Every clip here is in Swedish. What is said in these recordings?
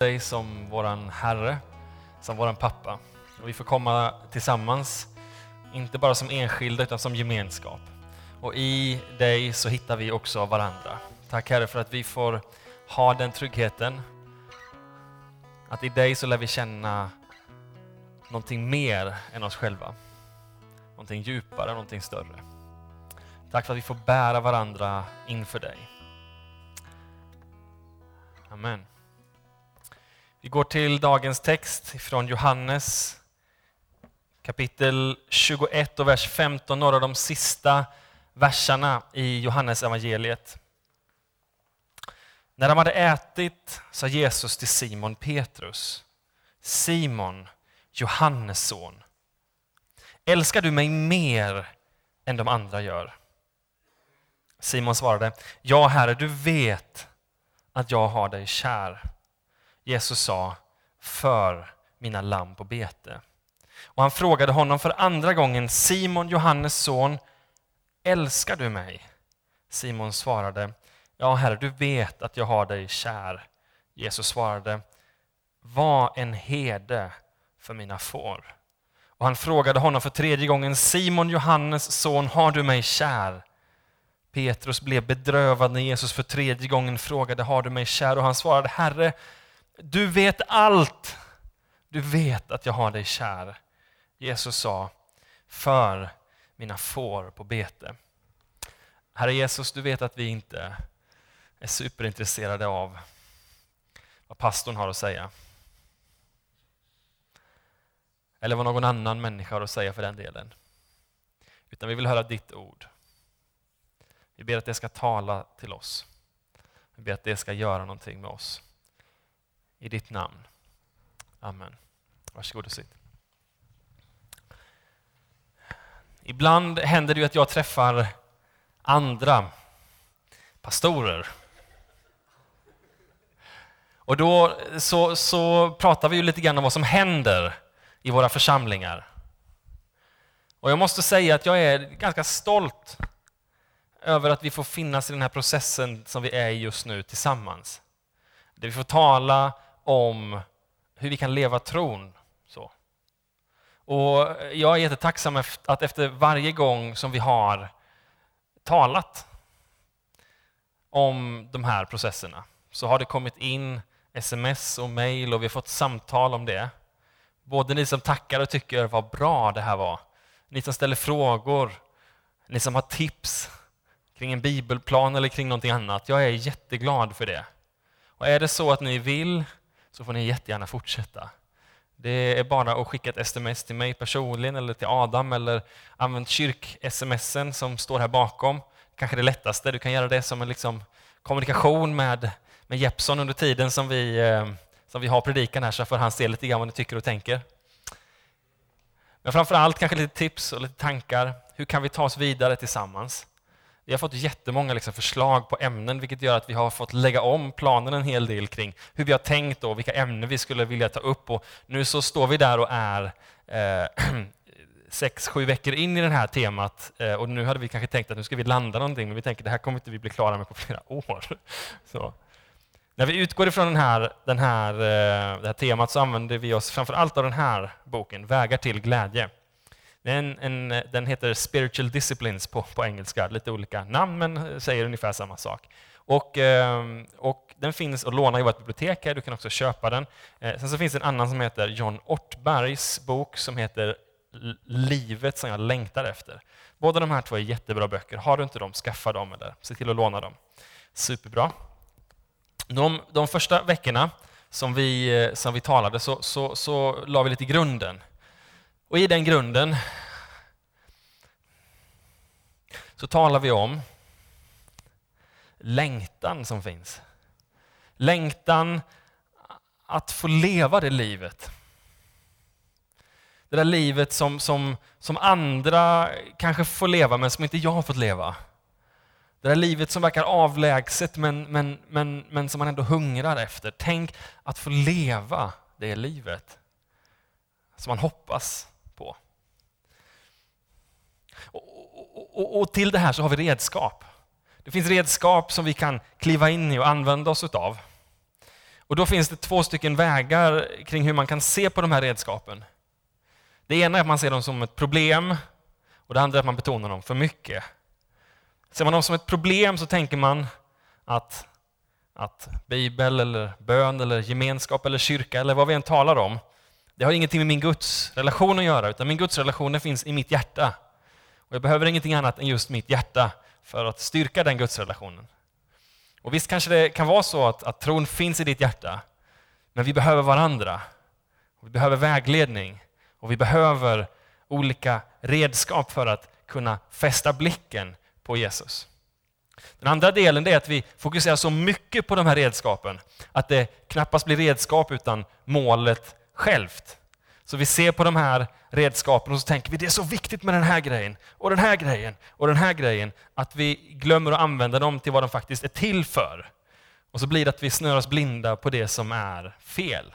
dig som våran Herre, som våran pappa. Och vi får komma tillsammans, inte bara som enskilda utan som gemenskap. Och i dig så hittar vi också varandra. Tack Herre för att vi får ha den tryggheten. Att i dig så lär vi känna någonting mer än oss själva. Någonting djupare, någonting större. Tack för att vi får bära varandra inför dig. Amen. Vi går till dagens text från Johannes kapitel 21 och vers 15, några av de sista verserna i Johannes evangeliet. När de hade ätit sa Jesus till Simon Petrus, Simon, Johannes son, älskar du mig mer än de andra gör? Simon svarade, ja Herre, du vet att jag har dig kär. Jesus sa, för mina lamm på bete. Och han frågade honom för andra gången, Simon, Johannes son, älskar du mig? Simon svarade, ja Herre, du vet att jag har dig kär. Jesus svarade, var en herde för mina får. Och han frågade honom för tredje gången, Simon, Johannes son, har du mig kär? Petrus blev bedrövad när Jesus för tredje gången frågade, har du mig kär? Och han svarade, Herre, du vet allt. Du vet att jag har dig kär. Jesus sa, för mina får på bete. Herre Jesus, du vet att vi inte är superintresserade av vad pastorn har att säga. Eller vad någon annan människa har att säga för den delen. Utan vi vill höra ditt ord. Vi ber att det ska tala till oss. Vi ber att det ska göra någonting med oss. I ditt namn. Amen. Varsågod och sitt. Ibland händer det ju att jag träffar andra pastorer. Och då så, så pratar vi ju lite grann om vad som händer i våra församlingar. Och jag måste säga att jag är ganska stolt över att vi får finnas i den här processen som vi är i just nu tillsammans. Där vi får tala om hur vi kan leva tron. Så. Och jag är jättetacksam att efter varje gång som vi har talat om de här processerna så har det kommit in sms och mejl och vi har fått samtal om det. Både ni som tackar och tycker vad bra det här var, ni som ställer frågor, ni som har tips kring en bibelplan eller kring någonting annat. Jag är jätteglad för det. Och är det så att ni vill så får ni jättegärna fortsätta. Det är bara att skicka ett sms till mig personligen eller till Adam eller använd kyrk-smsen som står här bakom. Kanske det lättaste. Du kan göra det som en liksom kommunikation med, med Jeppson under tiden som vi, eh, som vi har predikan här så får han se lite grann vad ni tycker och tänker. Men framför allt kanske lite tips och lite tankar. Hur kan vi ta oss vidare tillsammans? Vi har fått jättemånga liksom förslag på ämnen, vilket gör att vi har fått lägga om planen en hel del kring hur vi har tänkt och vilka ämnen vi skulle vilja ta upp. Och nu så står vi där och är eh, sex, sju veckor in i det här temat eh, och nu hade vi kanske tänkt att nu ska vi landa någonting, men vi tänker att det här kommer inte vi bli klara med på flera år. Så. När vi utgår ifrån den här, den här, eh, det här temat så använder vi oss framför allt av den här boken, Vägar till glädje. Den, en, den heter Spiritual Disciplines på, på engelska, lite olika namn men eh, säger ungefär samma sak. Och, ehm, och den finns att låna i vårt bibliotek, här. du kan också köpa den. Eh, sen så finns det en annan som heter John Ortbergs bok som heter Livet som jag längtar efter. Båda de här två är jättebra böcker. Har du inte dem, skaffa dem eller se till att låna dem. Superbra. De, de första veckorna som vi, eh, som vi talade så, så, så la vi lite grunden och i den grunden så talar vi om längtan som finns. Längtan att få leva det livet. Det där livet som, som, som andra kanske får leva, men som inte jag har fått leva. Det där livet som verkar avlägset, men, men, men, men som man ändå hungrar efter. Tänk att få leva det livet som man hoppas på. Och, och, till det här så har vi redskap. Det finns redskap som vi kan kliva in i och använda oss utav. Och då finns det två stycken vägar kring hur man kan se på de här redskapen. Det ena är att man ser dem som ett problem och det andra är att man betonar dem för mycket. Ser man dem som ett problem så tänker man att, att bibel, eller bön, eller gemenskap, eller kyrka, eller vad vi än talar om, det har ingenting med min Guds relation att göra, utan min Guds relation finns i mitt hjärta. Och jag behöver ingenting annat än just mitt hjärta för att styrka den gudsrelationen. Och visst kanske det kan vara så att, att tron finns i ditt hjärta, men vi behöver varandra. Vi behöver vägledning och vi behöver olika redskap för att kunna fästa blicken på Jesus. Den andra delen är att vi fokuserar så mycket på de här redskapen att det knappast blir redskap utan målet självt. Så vi ser på de här redskapen och så tänker vi det är så viktigt med den här grejen och den här grejen och den här grejen att vi glömmer att använda dem till vad de faktiskt är till för. Och så blir det att vi snöar oss blinda på det som är fel.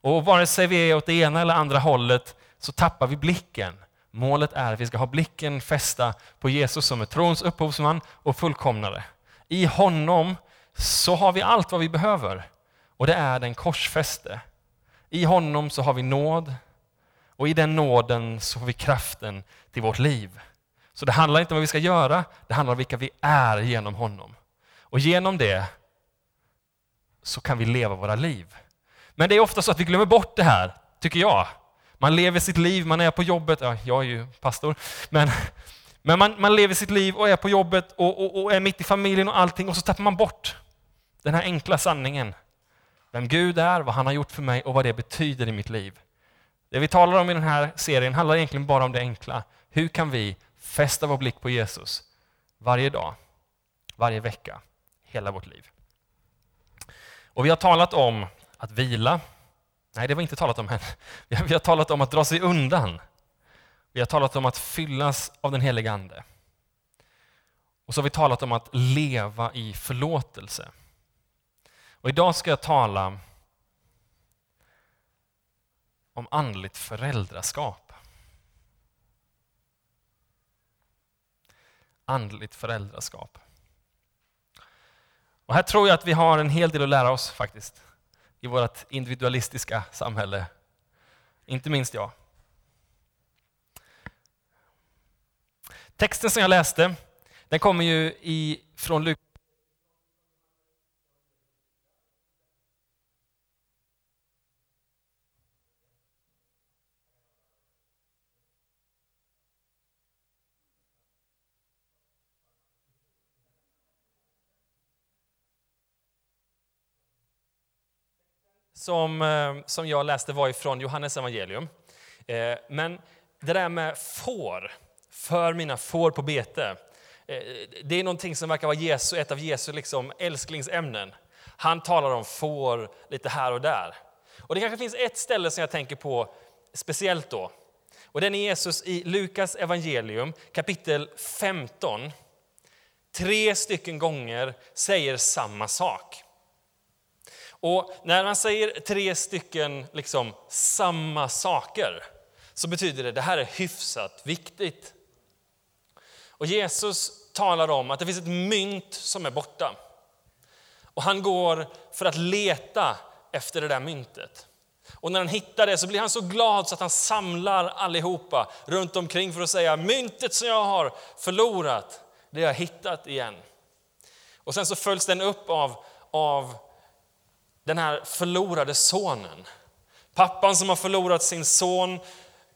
Och vare sig vi är åt det ena eller andra hållet så tappar vi blicken. Målet är att vi ska ha blicken fästa på Jesus som är trons upphovsman och fullkomnare. I honom så har vi allt vad vi behöver och det är den korsfäste. I honom så har vi nåd och i den nåden så får vi kraften till vårt liv. Så det handlar inte om vad vi ska göra, det handlar om vilka vi är genom honom. Och genom det så kan vi leva våra liv. Men det är ofta så att vi glömmer bort det här, tycker jag. Man lever sitt liv, man är på jobbet, ja, jag är ju pastor, men, men man, man lever sitt liv och är på jobbet och, och, och är mitt i familjen och allting och så tappar man bort den här enkla sanningen. Vem Gud är, vad han har gjort för mig och vad det betyder i mitt liv. Det vi talar om i den här serien handlar egentligen bara om det enkla. Hur kan vi fästa vår blick på Jesus varje dag, varje vecka, hela vårt liv? Och vi har talat om att vila. Nej, det var inte talat om än. Vi har, talat om att dra sig undan. Vi har talat om att fyllas av den heliga Ande. Och så har vi talat om att leva i förlåtelse. Och idag ska jag tala om andligt föräldraskap. Andligt föräldraskap. Och här tror jag att vi har en hel del att lära oss faktiskt i vårt individualistiska samhälle. Inte minst jag. Texten som jag läste, den kommer ju i, från Lukas som, eh, som jag läste var ifrån Johannes evangelium. Eh, men det där med får, för mina får på bete, eh, det är någonting som verkar vara Jesu, ett av Jesu liksom älsklingsämnen. Han talar om får lite här och där. Och Det kanske finns ett ställe som jag tänker på speciellt då. Och Den är Jesus i Lukas evangelium kapitel 15. Tre stycken gånger säger samma sak. Och när man säger tre stycken liksom samma saker så betyder det att det här är hyfsat viktigt. Och Jesus talar om att det finns ett mynt som är borta. Och han går för att leta efter det där myntet. Och när han hittar det så blir han så glad så att han samlar allihopa runt omkring för att säga myntet som jag har förlorat, det har jag hittat igen. Och sen så följs den upp av, av den här förlorade sonen. Pappan som har förlorat sin son,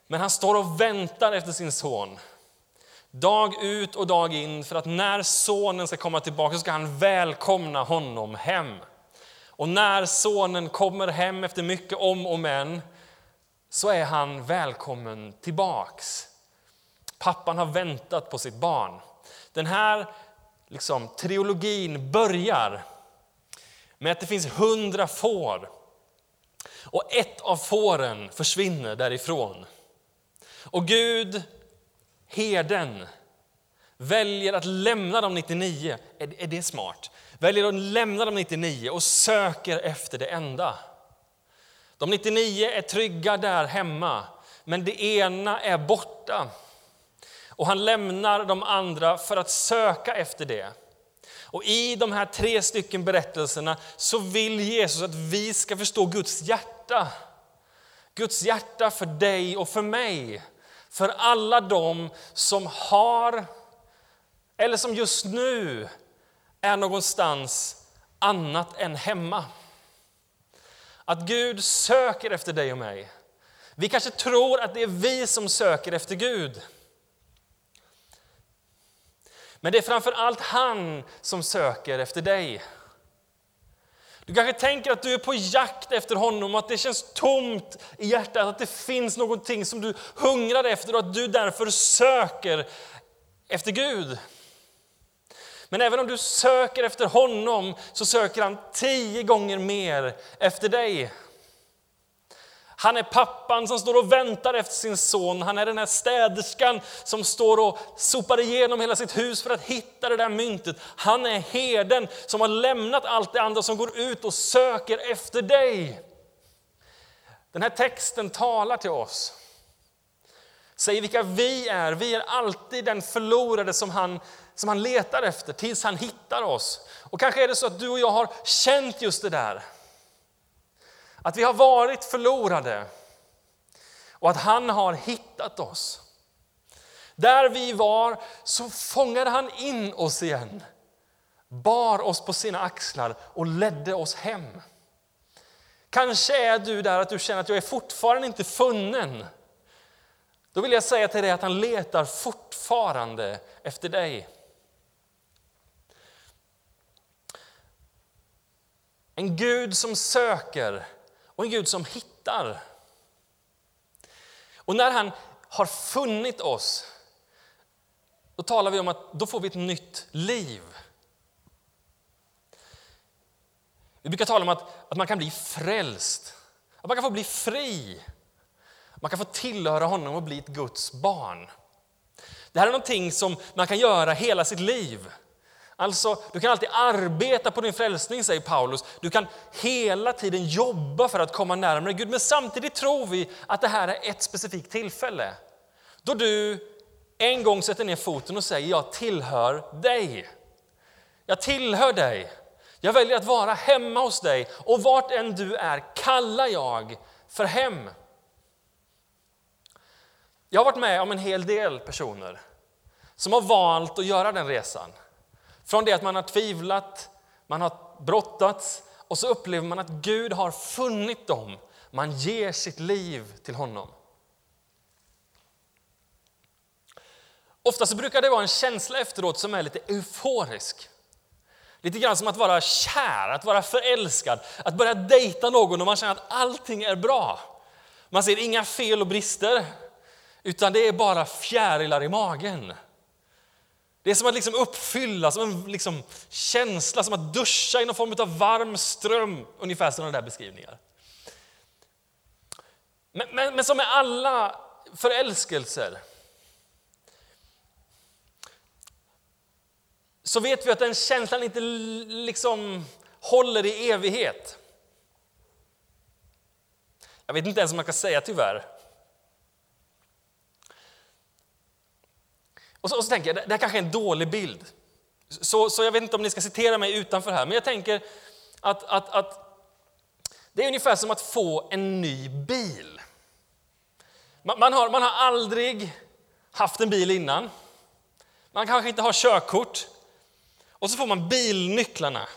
men han står och väntar efter sin son. Dag ut och dag in, för att när sonen ska komma tillbaka så ska han välkomna honom hem. Och när sonen kommer hem efter mycket om och men, så är han välkommen tillbaks. Pappan har väntat på sitt barn. Den här liksom, triologin börjar med att det finns hundra får. Och ett av fåren försvinner därifrån. Och Gud, herden, väljer att lämna de 99. Är det smart? Väljer att lämna de 99 och söker efter det enda. De 99 är trygga där hemma, men det ena är borta. Och han lämnar de andra för att söka efter det. Och I de här tre stycken berättelserna så vill Jesus att vi ska förstå Guds hjärta. Guds hjärta för dig och för mig. För alla de som har, eller som just nu är någonstans annat än hemma. Att Gud söker efter dig och mig. Vi kanske tror att det är vi som söker efter Gud. Men det är framför allt han som söker efter dig. Du kanske tänker att du är på jakt efter honom och att det känns tomt i hjärtat, att det finns någonting som du hungrar efter och att du därför söker efter Gud. Men även om du söker efter honom så söker han tio gånger mer efter dig. Han är pappan som står och väntar efter sin son. Han är den här städerskan som står och sopar igenom hela sitt hus för att hitta det där myntet. Han är herden som har lämnat allt det andra som går ut och söker efter dig. Den här texten talar till oss. Säger vilka vi är. Vi är alltid den förlorade som han, som han letar efter tills han hittar oss. Och kanske är det så att du och jag har känt just det där. Att vi har varit förlorade och att han har hittat oss. Där vi var så fångade han in oss igen, bar oss på sina axlar och ledde oss hem. Kanske är du där att du känner att jag är fortfarande inte funnen. Då vill jag säga till dig att han letar fortfarande efter dig. En Gud som söker och en Gud som hittar. Och när han har funnit oss, då talar vi om att då får vi ett nytt liv. Vi brukar tala om att, att man kan bli frälst, att man kan få bli fri. Man kan få tillhöra honom och bli ett Guds barn. Det här är någonting som man kan göra hela sitt liv. Alltså, du kan alltid arbeta på din frälsning, säger Paulus. Du kan hela tiden jobba för att komma närmare Gud. Men samtidigt tror vi att det här är ett specifikt tillfälle. Då du en gång sätter ner foten och säger jag tillhör dig. Jag tillhör dig. Jag väljer att vara hemma hos dig och vart än du är kallar jag för hem. Jag har varit med om en hel del personer som har valt att göra den resan. Från det att man har tvivlat, man har brottats och så upplever man att Gud har funnit dem. Man ger sitt liv till honom. Ofta så brukar det vara en känsla efteråt som är lite euforisk. Lite grann som att vara kär, att vara förälskad, att börja dejta någon och man känner att allting är bra. Man ser inga fel och brister, utan det är bara fjärilar i magen. Det är som att liksom uppfylla, som en liksom känsla, som att duscha i någon form av varm ström. Ungefär sådana där beskrivningar. Men, men, men som med alla förälskelser så vet vi att den känslan inte liksom håller i evighet. Jag vet inte ens om man kan säga tyvärr. Och så, och så tänker jag, det här kanske är en dålig bild. Så, så jag vet inte om ni ska citera mig utanför här, men jag tänker att, att, att det är ungefär som att få en ny bil. Man, man, har, man har aldrig haft en bil innan. Man kanske inte har körkort. Och så får man bilnycklarna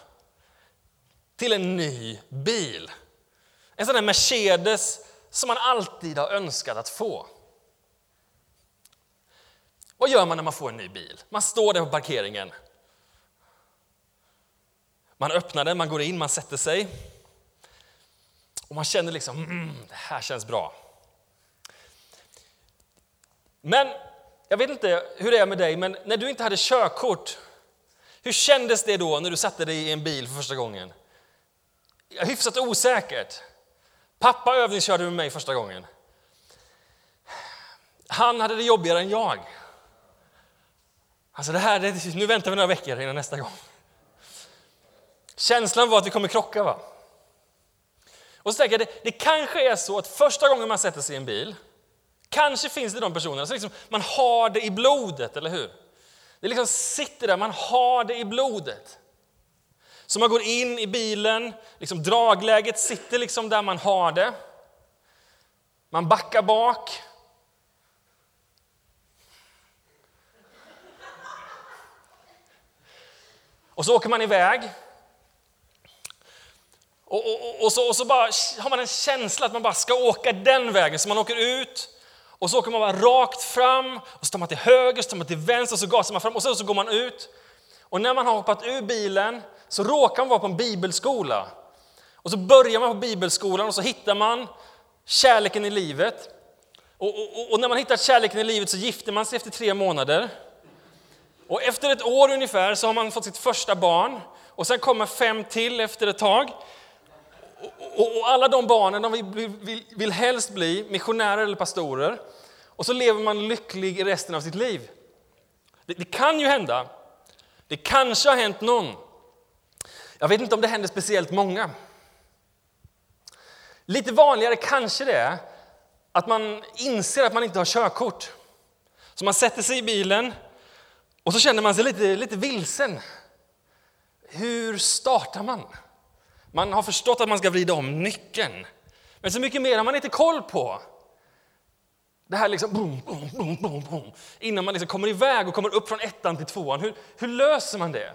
till en ny bil. En sån där Mercedes som man alltid har önskat att få. Vad gör man när man får en ny bil? Man står där på parkeringen. Man öppnar den, man går in, man sätter sig. Och man känner liksom, mm, det här känns bra. Men jag vet inte hur det är med dig, men när du inte hade körkort, hur kändes det då när du satte dig i en bil för första gången? Hyfsat osäkert. Pappa övningskörde med mig första gången. Han hade det jobbigare än jag. Alltså det här, det, nu väntar vi några veckor innan nästa gång. Känslan var att vi kommer krocka. Va? Och så tänker jag, det, det kanske är så att första gången man sätter sig i en bil, kanske finns det de personerna som liksom, man har det i blodet, eller hur? Det liksom sitter där, man har det i blodet. Så man går in i bilen, liksom dragläget sitter liksom där man har det. Man backar bak. Och så åker man iväg. Och, och, och, så, och så bara har man en känsla att man bara ska åka den vägen, så man åker ut och så åker man bara rakt fram, och så tar man till höger, så tar man till vänster, och så gasar man fram och så, så går man ut. Och när man har hoppat ur bilen så råkar man vara på en bibelskola. Och så börjar man på bibelskolan och så hittar man kärleken i livet. Och, och, och, när man hittar kärleken i livet så gifter man sig efter tre månader. Och efter ett år ungefär så har man fått sitt första barn. Och sen kommer fem till efter ett tag. Och, och alla de barnen de vill, vill, vill helst bli missionärer eller pastorer. Och så lever man lycklig i resten av sitt liv. Det, det kan ju hända. Det kanske har hänt någon. Jag vet inte om det händer speciellt många. Lite vanligare kanske det är att man inser att man inte har körkort. Så man sätter sig i bilen och så känner man sig lite, lite vilsen. Hur startar man? Man har förstått att man ska vrida om nyckeln. Men så mycket mer har man inte koll på. Det här liksom boom, boom, boom, boom, boom. Innan man liksom kommer iväg och kommer upp från ettan till tvåan. Hur, hur löser man det?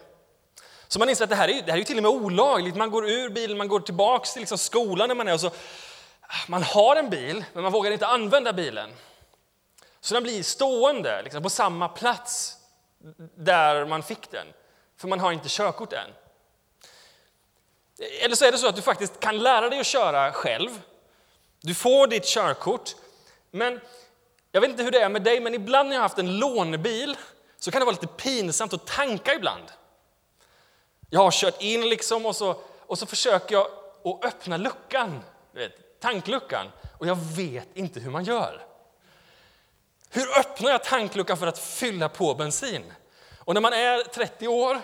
Så man inser att det här är, det här är till och med olagligt. Man går ur bilen, man går tillbaka till liksom skolan när man är och så, ah, man har en bil, men man vågar inte använda bilen. Så den blir stående liksom, på samma plats där man fick den, för man har inte körkort än. Eller så är det så att du faktiskt kan lära dig att köra själv. Du får ditt körkort, men jag vet inte hur det är med dig, men ibland när jag har haft en lånebil så kan det vara lite pinsamt att tanka ibland. Jag har kört in liksom och så, och så försöker jag att öppna luckan, vet, tankluckan, och jag vet inte hur man gör. Hur öppnar jag tankluckan för att fylla på bensin? Och när man är 30 år,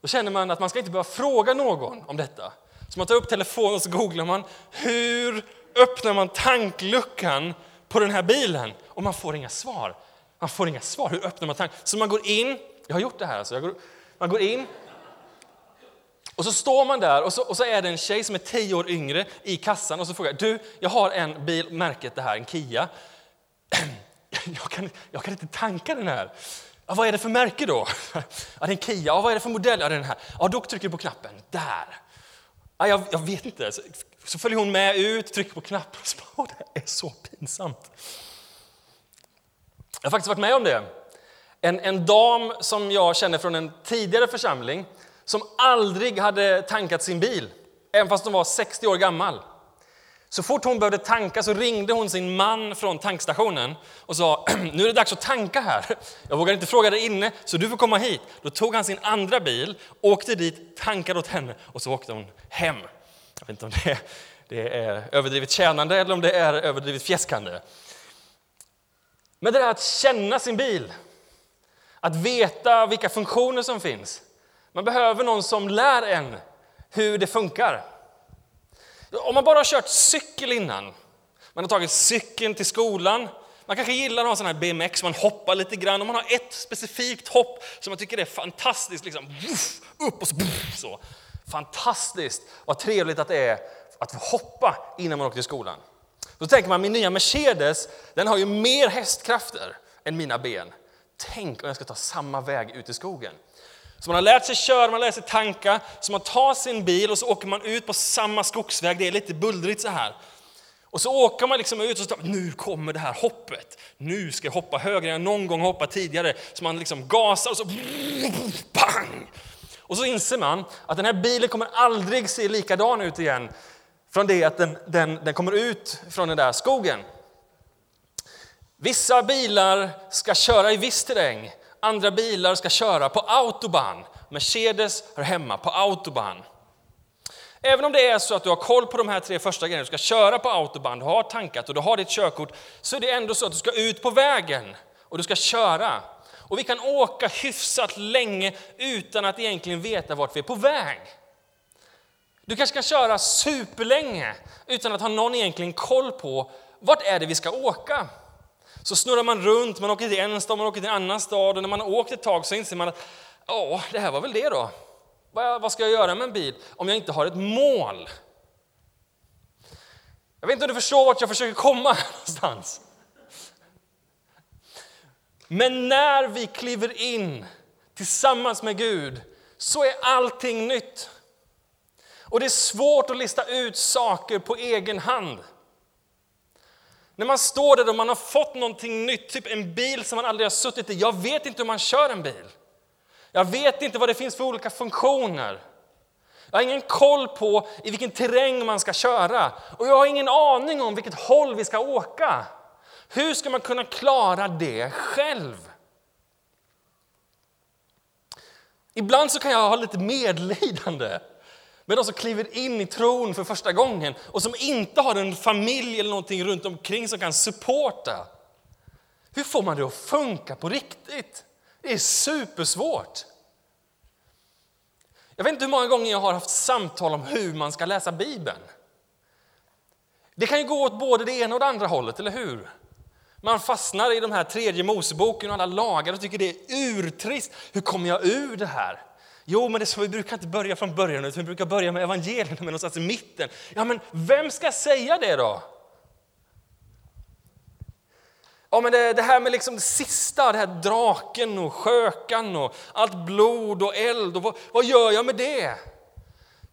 då känner man att man ska inte behöva fråga någon om detta. Så man tar upp telefonen och så googlar man, hur öppnar man tankluckan på den här bilen? Och man får inga svar. Man får inga svar. Hur öppnar man tanken? Så man går in, jag har gjort det här alltså, går, man går in och så står man där och så, och så är det en tjej som är tio år yngre i kassan och så frågar jag. du, jag har en bil, märket det här, en Kia. Jag kan, jag kan inte tanka den här. Ja, vad är det för märke då? Ja, det är en Kia. Ja, vad är det för modell? Ja, det är den här. Ja, då trycker du på knappen. Där. Ja, jag, jag vet inte. Så, så följer hon med ut, trycker på knappen. Så bara, det är så pinsamt. Jag har faktiskt varit med om det. En, en dam som jag känner från en tidigare församling som aldrig hade tankat sin bil, även fast hon var 60 år gammal. Så fort hon behövde tanka så ringde hon sin man från tankstationen och sa nu är det dags att tanka här. Jag vågar inte fråga dig inne så du får komma hit. Då tog han sin andra bil, åkte dit, tankade åt henne och så åkte hon hem. Jag vet inte om det är, det är överdrivet tjänande eller om det är överdrivet fjäskande. Men det där att känna sin bil, att veta vilka funktioner som finns. Man behöver någon som lär en hur det funkar. Om man bara har kört cykel innan, man har tagit cykeln till skolan, man kanske gillar att ha sån här BMX, man hoppar lite grann och man har ett specifikt hopp som man tycker är fantastiskt. Liksom, upp och så, så. Fantastiskt, vad trevligt att det är att få hoppa innan man åker till skolan. Då tänker man, min nya Mercedes, den har ju mer hästkrafter än mina ben. Tänk om jag ska ta samma väg ut i skogen. Så man har lärt sig köra, man har lärt sig tanka, så man tar sin bil och så åker man ut på samma skogsväg, det är lite bullrigt så här. Och så åker man liksom ut och så nu kommer det här hoppet. Nu ska jag hoppa högre än jag någon gång hoppat tidigare. Så man liksom gasar och så Pang! Och så inser man att den här bilen kommer aldrig se likadan ut igen från det att den, den, den kommer ut från den där skogen. Vissa bilar ska köra i viss terräng andra bilar ska köra på autobahn. Mercedes hör hemma på autobahn. Även om det är så att du har koll på de här tre första grejerna, du ska köra på autobahn, du har tankat och du har ditt körkort, så är det ändå så att du ska ut på vägen och du ska köra. Och vi kan åka hyfsat länge utan att egentligen veta vart vi är på väg. Du kanske kan köra superlänge utan att ha någon egentligen koll på vart är det vi ska åka. Så snurrar man runt, man åker till en stad, man åker till en annan stad och när man har åkt ett tag så inser man att ja, det här var väl det då. Vad ska jag göra med en bil om jag inte har ett mål? Jag vet inte om du förstår vart jag försöker komma någonstans. Men när vi kliver in tillsammans med Gud så är allting nytt. Och det är svårt att lista ut saker på egen hand. När man står där och man har fått någonting nytt, typ en bil som man aldrig har suttit i. Jag vet inte hur man kör en bil. Jag vet inte vad det finns för olika funktioner. Jag har ingen koll på i vilken terräng man ska köra och jag har ingen aning om vilket håll vi ska åka. Hur ska man kunna klara det själv? Ibland så kan jag ha lite medlidande med de som kliver in i tron för första gången och som inte har en familj eller någonting runt omkring som kan supporta. Hur får man det att funka på riktigt? Det är supersvårt. Jag vet inte hur många gånger jag har haft samtal om hur man ska läsa Bibeln. Det kan ju gå åt både det ena och det andra hållet, eller hur? Man fastnar i de här tredje Moseboken och alla lagar och tycker det är urtrist. Hur kommer jag ur det här? Jo, men det så, vi brukar inte börja från början, utan vi brukar börja med evangelierna, med någonstans i mitten. Ja, men vem ska säga det då? Ja, men det, det, här med liksom det sista, det här draken och skökan och allt blod och eld, och vad, vad gör jag med det?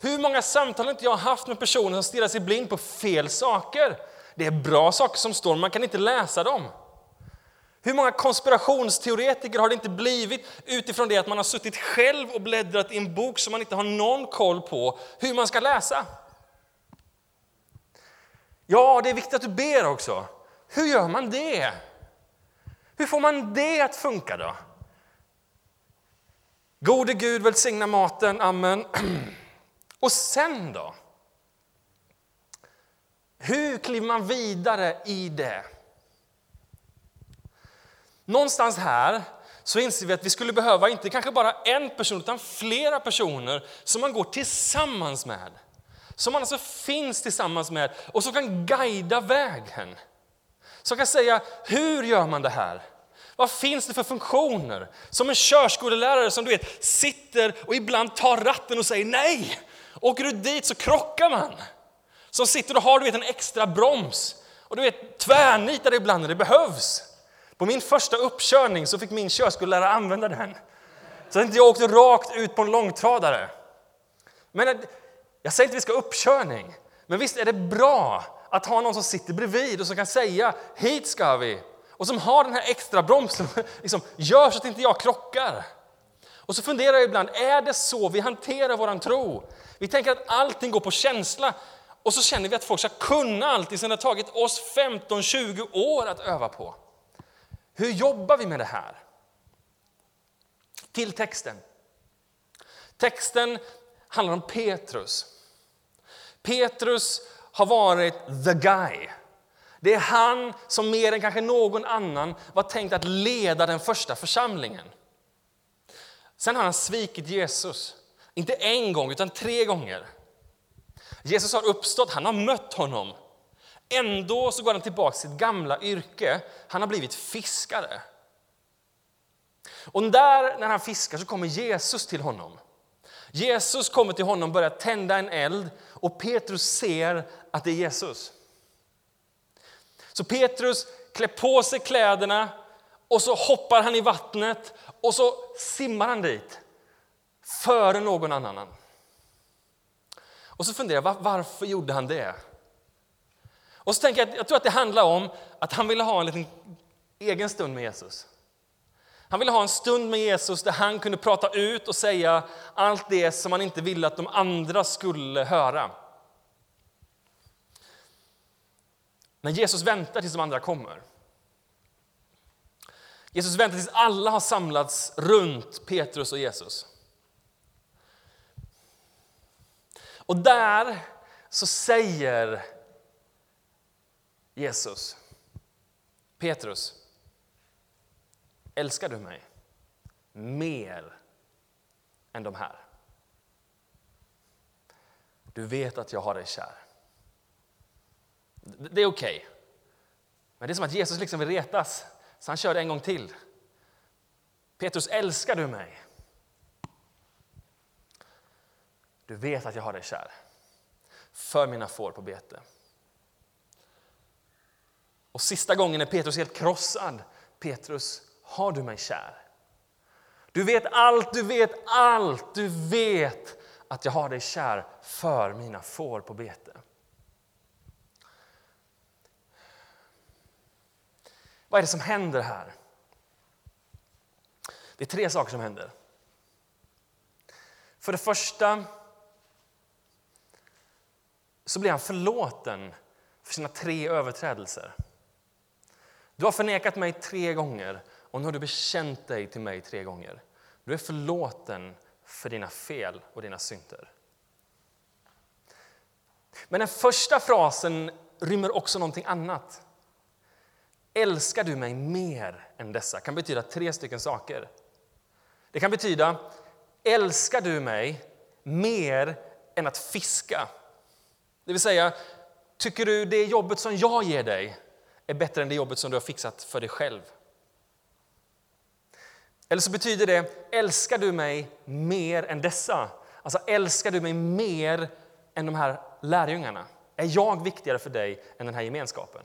Hur många samtal har inte jag haft med personer som stirrar sig blind på fel saker? Det är bra saker som står, men man kan inte läsa dem. Hur många konspirationsteoretiker har det inte blivit utifrån det att man har suttit själv och bläddrat i en bok som man inte har någon koll på hur man ska läsa? Ja, det är viktigt att du ber också. Hur gör man det? Hur får man det att funka då? Gode Gud välsigna maten, amen. Och sen då? Hur kliver man vidare i det? Någonstans här så inser vi att vi skulle behöva inte kanske bara en person utan flera personer som man går tillsammans med. Som man alltså finns tillsammans med och som kan guida vägen. Som kan säga, hur gör man det här? Vad finns det för funktioner? Som en körskolelärare som du vet sitter och ibland tar ratten och säger nej. Åker du dit så krockar man. Som sitter och har du vet, en extra broms och du vet tvärnitar ibland när det behövs. På min första uppkörning så fick min körskollärare använda den. Så att inte jag åkte rakt ut på en långtradare. Men jag säger inte att vi ska ha uppkörning, men visst är det bra att ha någon som sitter bredvid och som kan säga hit ska vi. Och som har den här extra bromsen, liksom, gör så att inte jag krockar. Och så funderar jag ibland, är det så vi hanterar våran tro? Vi tänker att allting går på känsla och så känner vi att folk ska kunna allting som det har tagit oss 15-20 år att öva på. Hur jobbar vi med det här? Till texten. Texten handlar om Petrus. Petrus har varit the guy. Det är han som mer än kanske någon annan var tänkt att leda den första församlingen. Sen har han svikit Jesus, inte en gång utan tre gånger. Jesus har uppstått, han har mött honom. Ändå så går han tillbaka till sitt gamla yrke. Han har blivit fiskare. Och där när han fiskar så kommer Jesus till honom. Jesus kommer till honom, börjar tända en eld och Petrus ser att det är Jesus. Så Petrus klär på sig kläderna och så hoppar han i vattnet och så simmar han dit före någon annan. Och så funderar jag, varför gjorde han det? Och så tänker jag, jag tror att det handlar om att han ville ha en liten egen stund med Jesus. Han ville ha en stund med Jesus där han kunde prata ut och säga allt det som han inte ville att de andra skulle höra. När Jesus väntar tills de andra kommer. Jesus väntar tills alla har samlats runt Petrus och Jesus. Och där så säger Jesus, Petrus, älskar du mig mer än de här? Du vet att jag har dig kär. Det är okej. Okay. Men det är som att Jesus liksom vill retas, så han kör det en gång till. Petrus, älskar du mig? Du vet att jag har dig kär. För mina får på bete. Och sista gången är Petrus helt krossad. Petrus, har du mig kär? Du vet allt, du vet allt, du vet att jag har dig kär för mina får på bete. Vad är det som händer här? Det är tre saker som händer. För det första så blir han förlåten för sina tre överträdelser. Du har förnekat mig tre gånger och nu har du bekänt dig till mig tre gånger. Du är förlåten för dina fel och dina synder. Men den första frasen rymmer också någonting annat. Älskar du mig mer än dessa? kan betyda tre stycken saker. Det kan betyda älskar du mig mer än att fiska? Det vill säga, tycker du det jobbet som jag ger dig är bättre än det jobbet som du har fixat för dig själv? Eller så betyder det, älskar du mig mer än dessa? Alltså älskar du mig mer än de här lärjungarna? Är jag viktigare för dig än den här gemenskapen?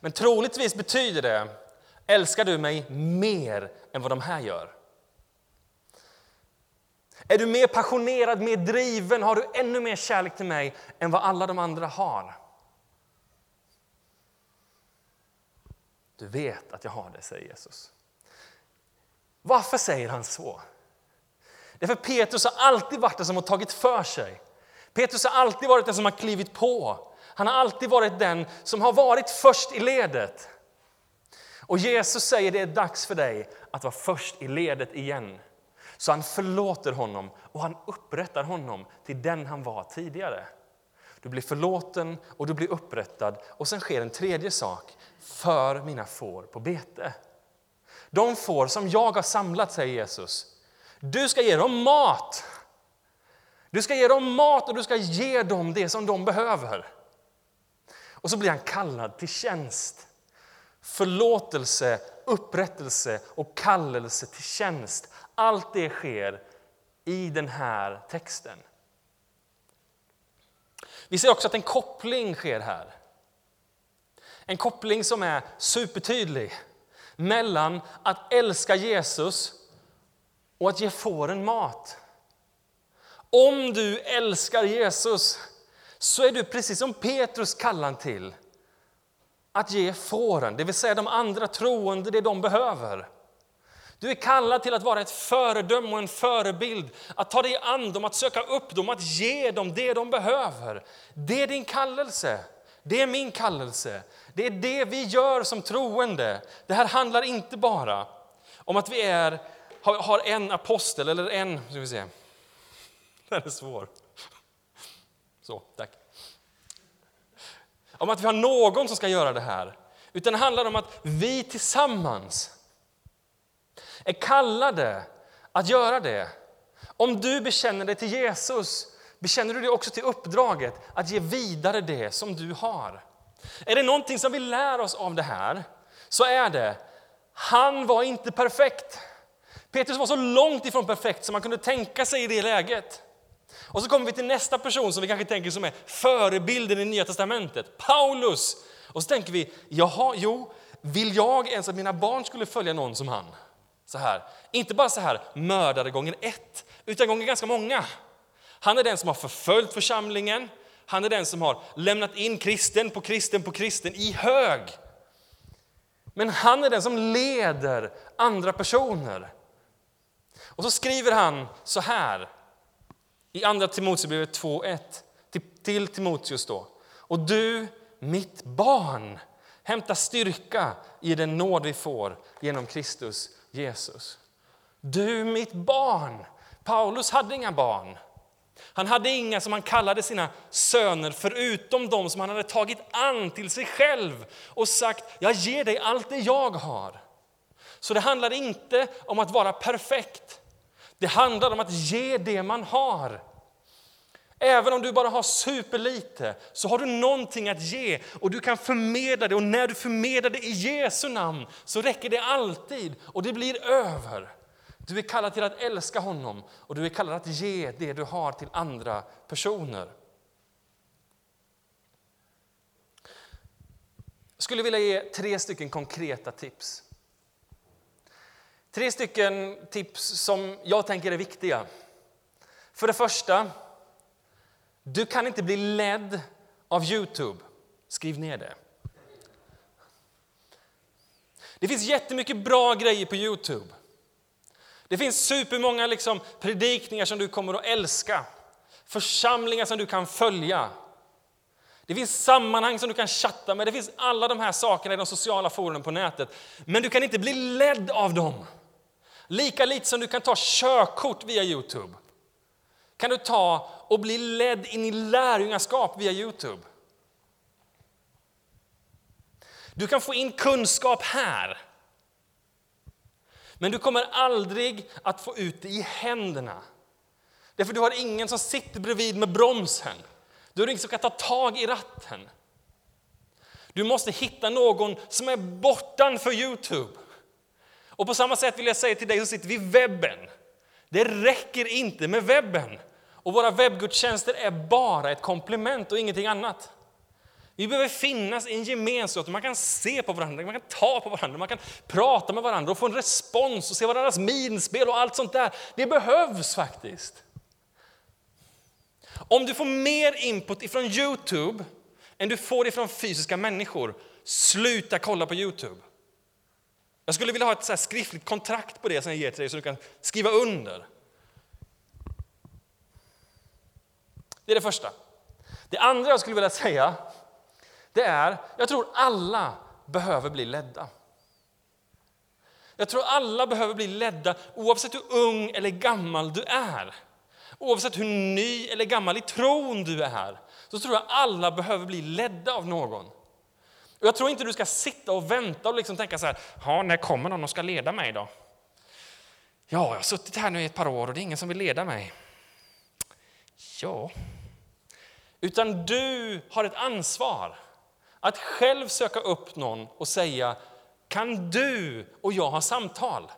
Men troligtvis betyder det, älskar du mig mer än vad de här gör? Är du mer passionerad, mer driven, har du ännu mer kärlek till mig än vad alla de andra har? Du vet att jag har det, säger Jesus. Varför säger han så? Därför Petrus har alltid varit den som har tagit för sig. Petrus har alltid varit den som har klivit på. Han har alltid varit den som har varit först i ledet. Och Jesus säger det är dags för dig att vara först i ledet igen. Så han förlåter honom och han upprättar honom till den han var tidigare. Du blir förlåten och du blir upprättad. Och sen sker en tredje sak. För mina får på bete. De får som jag har samlat, säger Jesus. Du ska ge dem mat. Du ska ge dem mat och du ska ge dem det som de behöver. Och så blir han kallad till tjänst. Förlåtelse, upprättelse och kallelse till tjänst. Allt det sker i den här texten. Vi ser också att en koppling sker här. En koppling som är supertydlig mellan att älska Jesus och att ge fåren mat. Om du älskar Jesus så är du precis som Petrus kallad till att ge fåren, det vill säga de andra troende, det de behöver. Du är kallad till att vara ett föredöme och en förebild, att ta dig an dem, att söka upp dem, att ge dem det de behöver. Det är din kallelse. Det är min kallelse. Det är det vi gör som troende. Det här handlar inte bara om att vi är, har en apostel eller en... Ska vi se. Den är svår. Så, tack. Om att vi har någon som ska göra det här. Utan det handlar om att vi tillsammans är kallade att göra det. Om du bekänner dig till Jesus, bekänner du dig också till uppdraget att ge vidare det som du har. Är det någonting som vi lär oss av det här, så är det han var inte perfekt. Petrus var så långt ifrån perfekt som man kunde tänka sig i det läget. Och så kommer vi till nästa person som vi kanske tänker som är förebilden i Nya Testamentet, Paulus. Och så tänker vi, jaha, jo, vill jag ens att mina barn skulle följa någon som han? Så här. Inte bara så här mördare gånger ett, utan gånger ganska många. Han är den som har förföljt församlingen, han är den som har lämnat in kristen på kristen på kristen i hög. Men han är den som leder andra personer. Och så skriver han så här i Andra Timoteusbrevet 2.1 till, till Timoteus då. Och du, mitt barn, hämta styrka i den nåd vi får genom Kristus Jesus. Du, mitt barn. Paulus hade inga barn. Han hade inga som han kallade sina söner förutom de som han hade tagit an till sig själv och sagt, jag ger dig allt det jag har. Så det handlar inte om att vara perfekt. Det handlar om att ge det man har. Även om du bara har superlite så har du någonting att ge och du kan förmedla det. Och när du förmedlar det i Jesu namn så räcker det alltid och det blir över. Du är kallad till att älska honom och du är kallad att ge det du har till andra personer. Jag skulle vilja ge tre stycken konkreta tips. Tre stycken tips som jag tänker är viktiga. För det första, du kan inte bli ledd av Youtube. Skriv ner det. Det finns jättemycket bra grejer på Youtube. Det finns supermånga liksom predikningar som du kommer att älska. Församlingar som du kan följa. Det finns sammanhang som du kan chatta med. Det finns alla de här sakerna i de sociala forumen på nätet. Men du kan inte bli ledd av dem. Lika lite som du kan ta körkort via Youtube kan du ta och bli ledd in i lärjungaskap via Youtube. Du kan få in kunskap här. Men du kommer aldrig att få ut det i händerna. Därför du har ingen som sitter bredvid med bromsen. Du har ingen som kan ta tag i ratten. Du måste hitta någon som är bortanför Youtube. Och på samma sätt vill jag säga till dig som sitter vid webben. Det räcker inte med webben. Och våra webbgudstjänster är bara ett komplement och ingenting annat. Vi behöver finnas i en gemenskap där man kan se på varandra, man kan ta på varandra, man kan prata med varandra och få en respons och se varandras minspel och allt sånt där. Det behövs faktiskt. Om du får mer input ifrån Youtube än du får ifrån fysiska människor, sluta kolla på Youtube. Jag skulle vilja ha ett så skriftligt kontrakt på det som jag ger till dig så du kan skriva under. Det är det första. Det andra jag skulle vilja säga, det är, jag tror alla behöver bli ledda. Jag tror alla behöver bli ledda oavsett hur ung eller gammal du är. Oavsett hur ny eller gammal i tron du är, så tror jag alla behöver bli ledda av någon. Och jag tror inte du ska sitta och vänta och liksom tänka så här, ja, när kommer någon och ska leda mig då? Ja, jag har suttit här nu i ett par år och det är ingen som vill leda mig. Ja, utan du har ett ansvar att själv söka upp någon och säga kan du och jag ha samtal?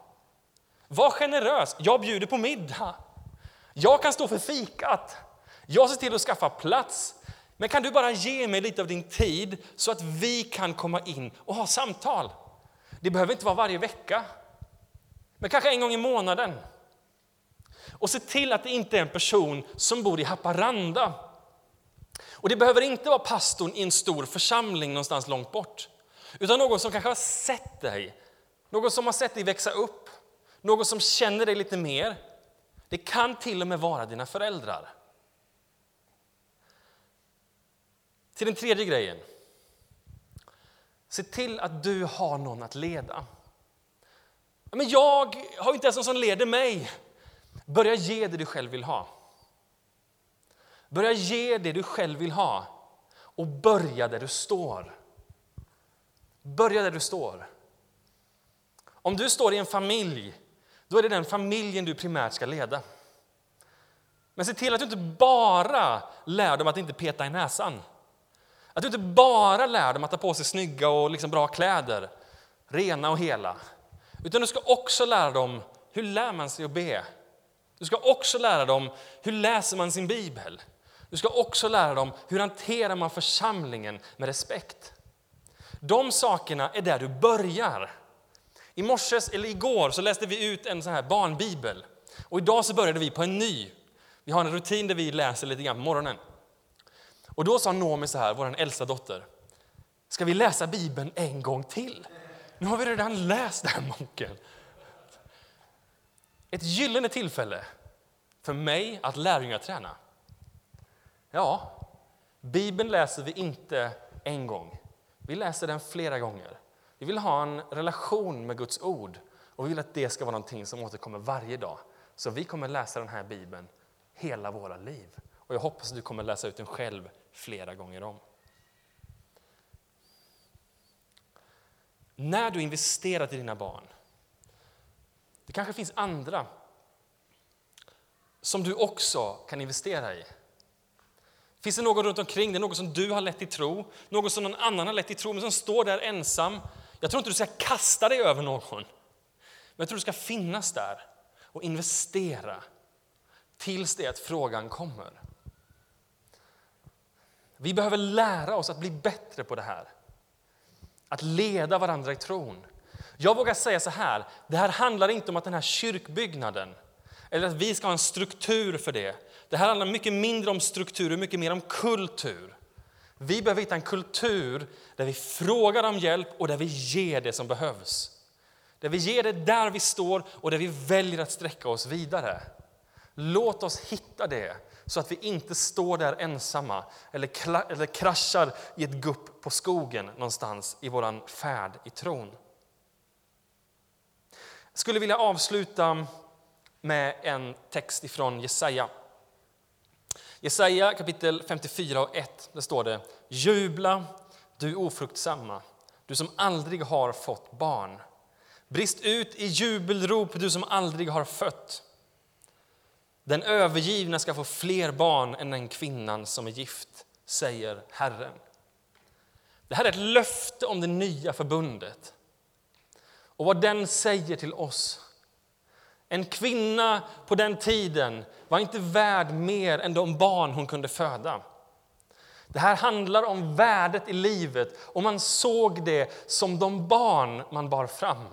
Var generös. Jag bjuder på middag. Jag kan stå för fikat. Jag ser till att skaffa plats. Men kan du bara ge mig lite av din tid så att vi kan komma in och ha samtal? Det behöver inte vara varje vecka, men kanske en gång i månaden. Och se till att det inte är en person som bor i Haparanda och det behöver inte vara pastorn i en stor församling någonstans långt bort. Utan någon som kanske har sett dig, någon som har sett dig växa upp, någon som känner dig lite mer. Det kan till och med vara dina föräldrar. Till den tredje grejen. Se till att du har någon att leda. Men jag har inte ens någon som leder mig. Börja ge det du själv vill ha. Börja ge det du själv vill ha och börja där du står. Börja där du står. Om du står i en familj, då är det den familjen du primärt ska leda. Men se till att du inte bara lär dem att inte peta i näsan. Att du inte bara lär dem att ta på sig snygga och liksom bra kläder, rena och hela. Utan du ska också lära dem hur lär man sig att be. Du ska också lära dem hur läser man sin bibel. Du ska också lära dem hur hanterar man församlingen med respekt. De sakerna är där du börjar. I morses, eller igår så läste vi ut en sån här barnbibel. Och idag så började vi på en ny. Vi har en rutin där vi läser lite grann på morgonen. Och då sa Nomi så här, vår äldsta dotter. Ska vi läsa Bibeln en gång till? Nu har vi redan läst den Monken. Ett gyllene tillfälle för mig att lärjungaträna. Ja, Bibeln läser vi inte en gång. Vi läser den flera gånger. Vi vill ha en relation med Guds ord och vi vill att det ska vara någonting som återkommer varje dag. Så vi kommer läsa den här Bibeln hela våra liv. Och jag hoppas att du kommer läsa ut den själv flera gånger om. När du investerat i dina barn, det kanske finns andra som du också kan investera i. Finns det någon runt omkring dig, någon som du har lett till tro, någon som någon annan har lett till tro, men som står där ensam? Jag tror inte du ska kasta dig över någon, men jag tror du ska finnas där och investera tills det att frågan kommer. Vi behöver lära oss att bli bättre på det här. Att leda varandra i tron. Jag vågar säga så här, det här handlar inte om att den här kyrkbyggnaden, eller att vi ska ha en struktur för det. Det här handlar mycket mindre om struktur och mycket mer om kultur. Vi behöver hitta en kultur där vi frågar om hjälp och där vi ger det som behövs. Där vi ger det där vi står och där vi väljer att sträcka oss vidare. Låt oss hitta det så att vi inte står där ensamma eller, eller kraschar i ett gupp på skogen någonstans i vår färd i tron. Jag skulle vilja avsluta med en text ifrån Jesaja. Jesaja kapitel 54 och 1. Där står det Jubla, du ofruktsamma, du som aldrig har fått barn. Brist ut i jubelrop, du som aldrig har fött. Den övergivna ska få fler barn än den kvinnan som är gift, säger Herren. Det här är ett löfte om det nya förbundet och vad den säger till oss. En kvinna på den tiden var inte värd mer än de barn hon kunde föda. Det här handlar om värdet i livet och man såg det som de barn man bar fram.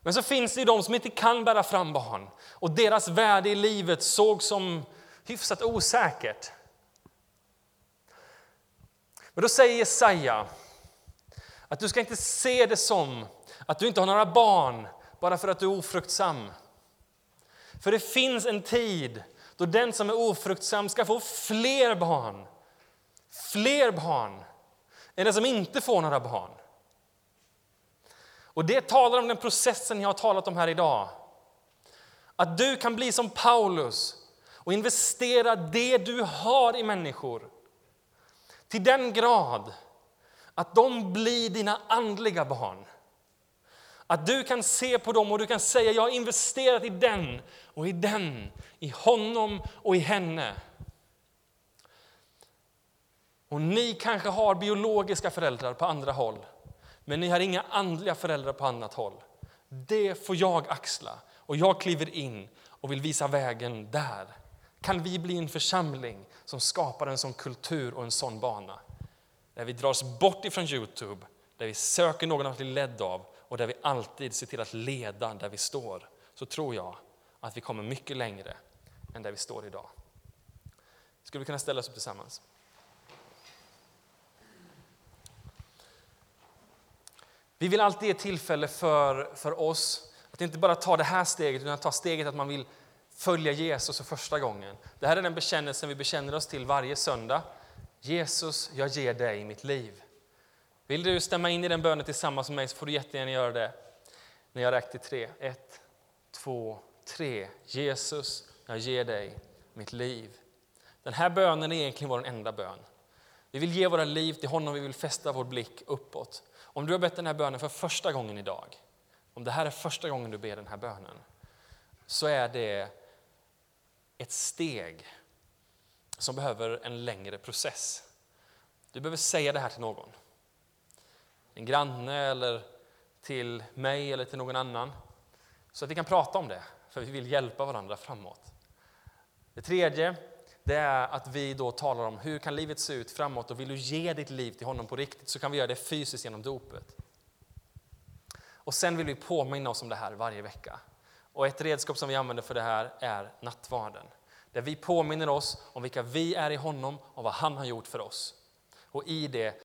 Men så finns det de som inte kan bära fram barn och deras värde i livet såg som hyfsat osäkert. Men då säger Jesaja att du ska inte se det som att du inte har några barn bara för att du är ofruktsam. För det finns en tid då den som är ofruktsam ska få fler barn. Fler barn än den som inte får några barn. Och det talar om den processen jag har talat om här idag. Att du kan bli som Paulus och investera det du har i människor till den grad att de blir dina andliga barn. Att du kan se på dem och du kan säga jag har investerat i den och i den, i honom och i henne. Och ni kanske har biologiska föräldrar på andra håll men ni har inga andliga föräldrar på annat håll. Det får jag axla och jag kliver in och vill visa vägen där. Kan vi bli en församling som skapar en sån kultur och en sån bana? Där vi dras bort ifrån Youtube, där vi söker någon att bli ledd av och där vi alltid ser till att leda där vi står. Så tror jag att vi kommer mycket längre än där vi står idag. Skulle vi kunna ställa oss upp tillsammans? Vi vill alltid ge tillfälle för, för oss att inte bara ta det här steget, utan ta steget att man vill följa Jesus för första gången. Det här är den bekännelsen vi bekänner oss till varje söndag. Jesus, jag ger dig mitt liv. Vill du stämma in i den bönen tillsammans med mig så får du jättegärna göra det när jag räknar till tre. Ett, två, tre. Jesus, jag ger dig mitt liv. Den här bönen är egentligen vår enda bön. Vi vill ge våra liv till honom, vi vill fästa vår blick uppåt. Om du har bett den här bönen för första gången idag, om det här är första gången du ber den här bönen, så är det ett steg som behöver en längre process. Du behöver säga det här till någon. En granne eller till mig eller till någon annan. Så att vi kan prata om det, för vi vill hjälpa varandra framåt. Det tredje det är att vi då talar om hur kan livet se ut framåt och vill du ge ditt liv till honom på riktigt så kan vi göra det fysiskt genom dopet. Och sen vill vi påminna oss om det här varje vecka. Och ett redskap som vi använder för det här är nattvarden. Där vi påminner oss om vilka vi är i honom och vad han har gjort för oss. Och i det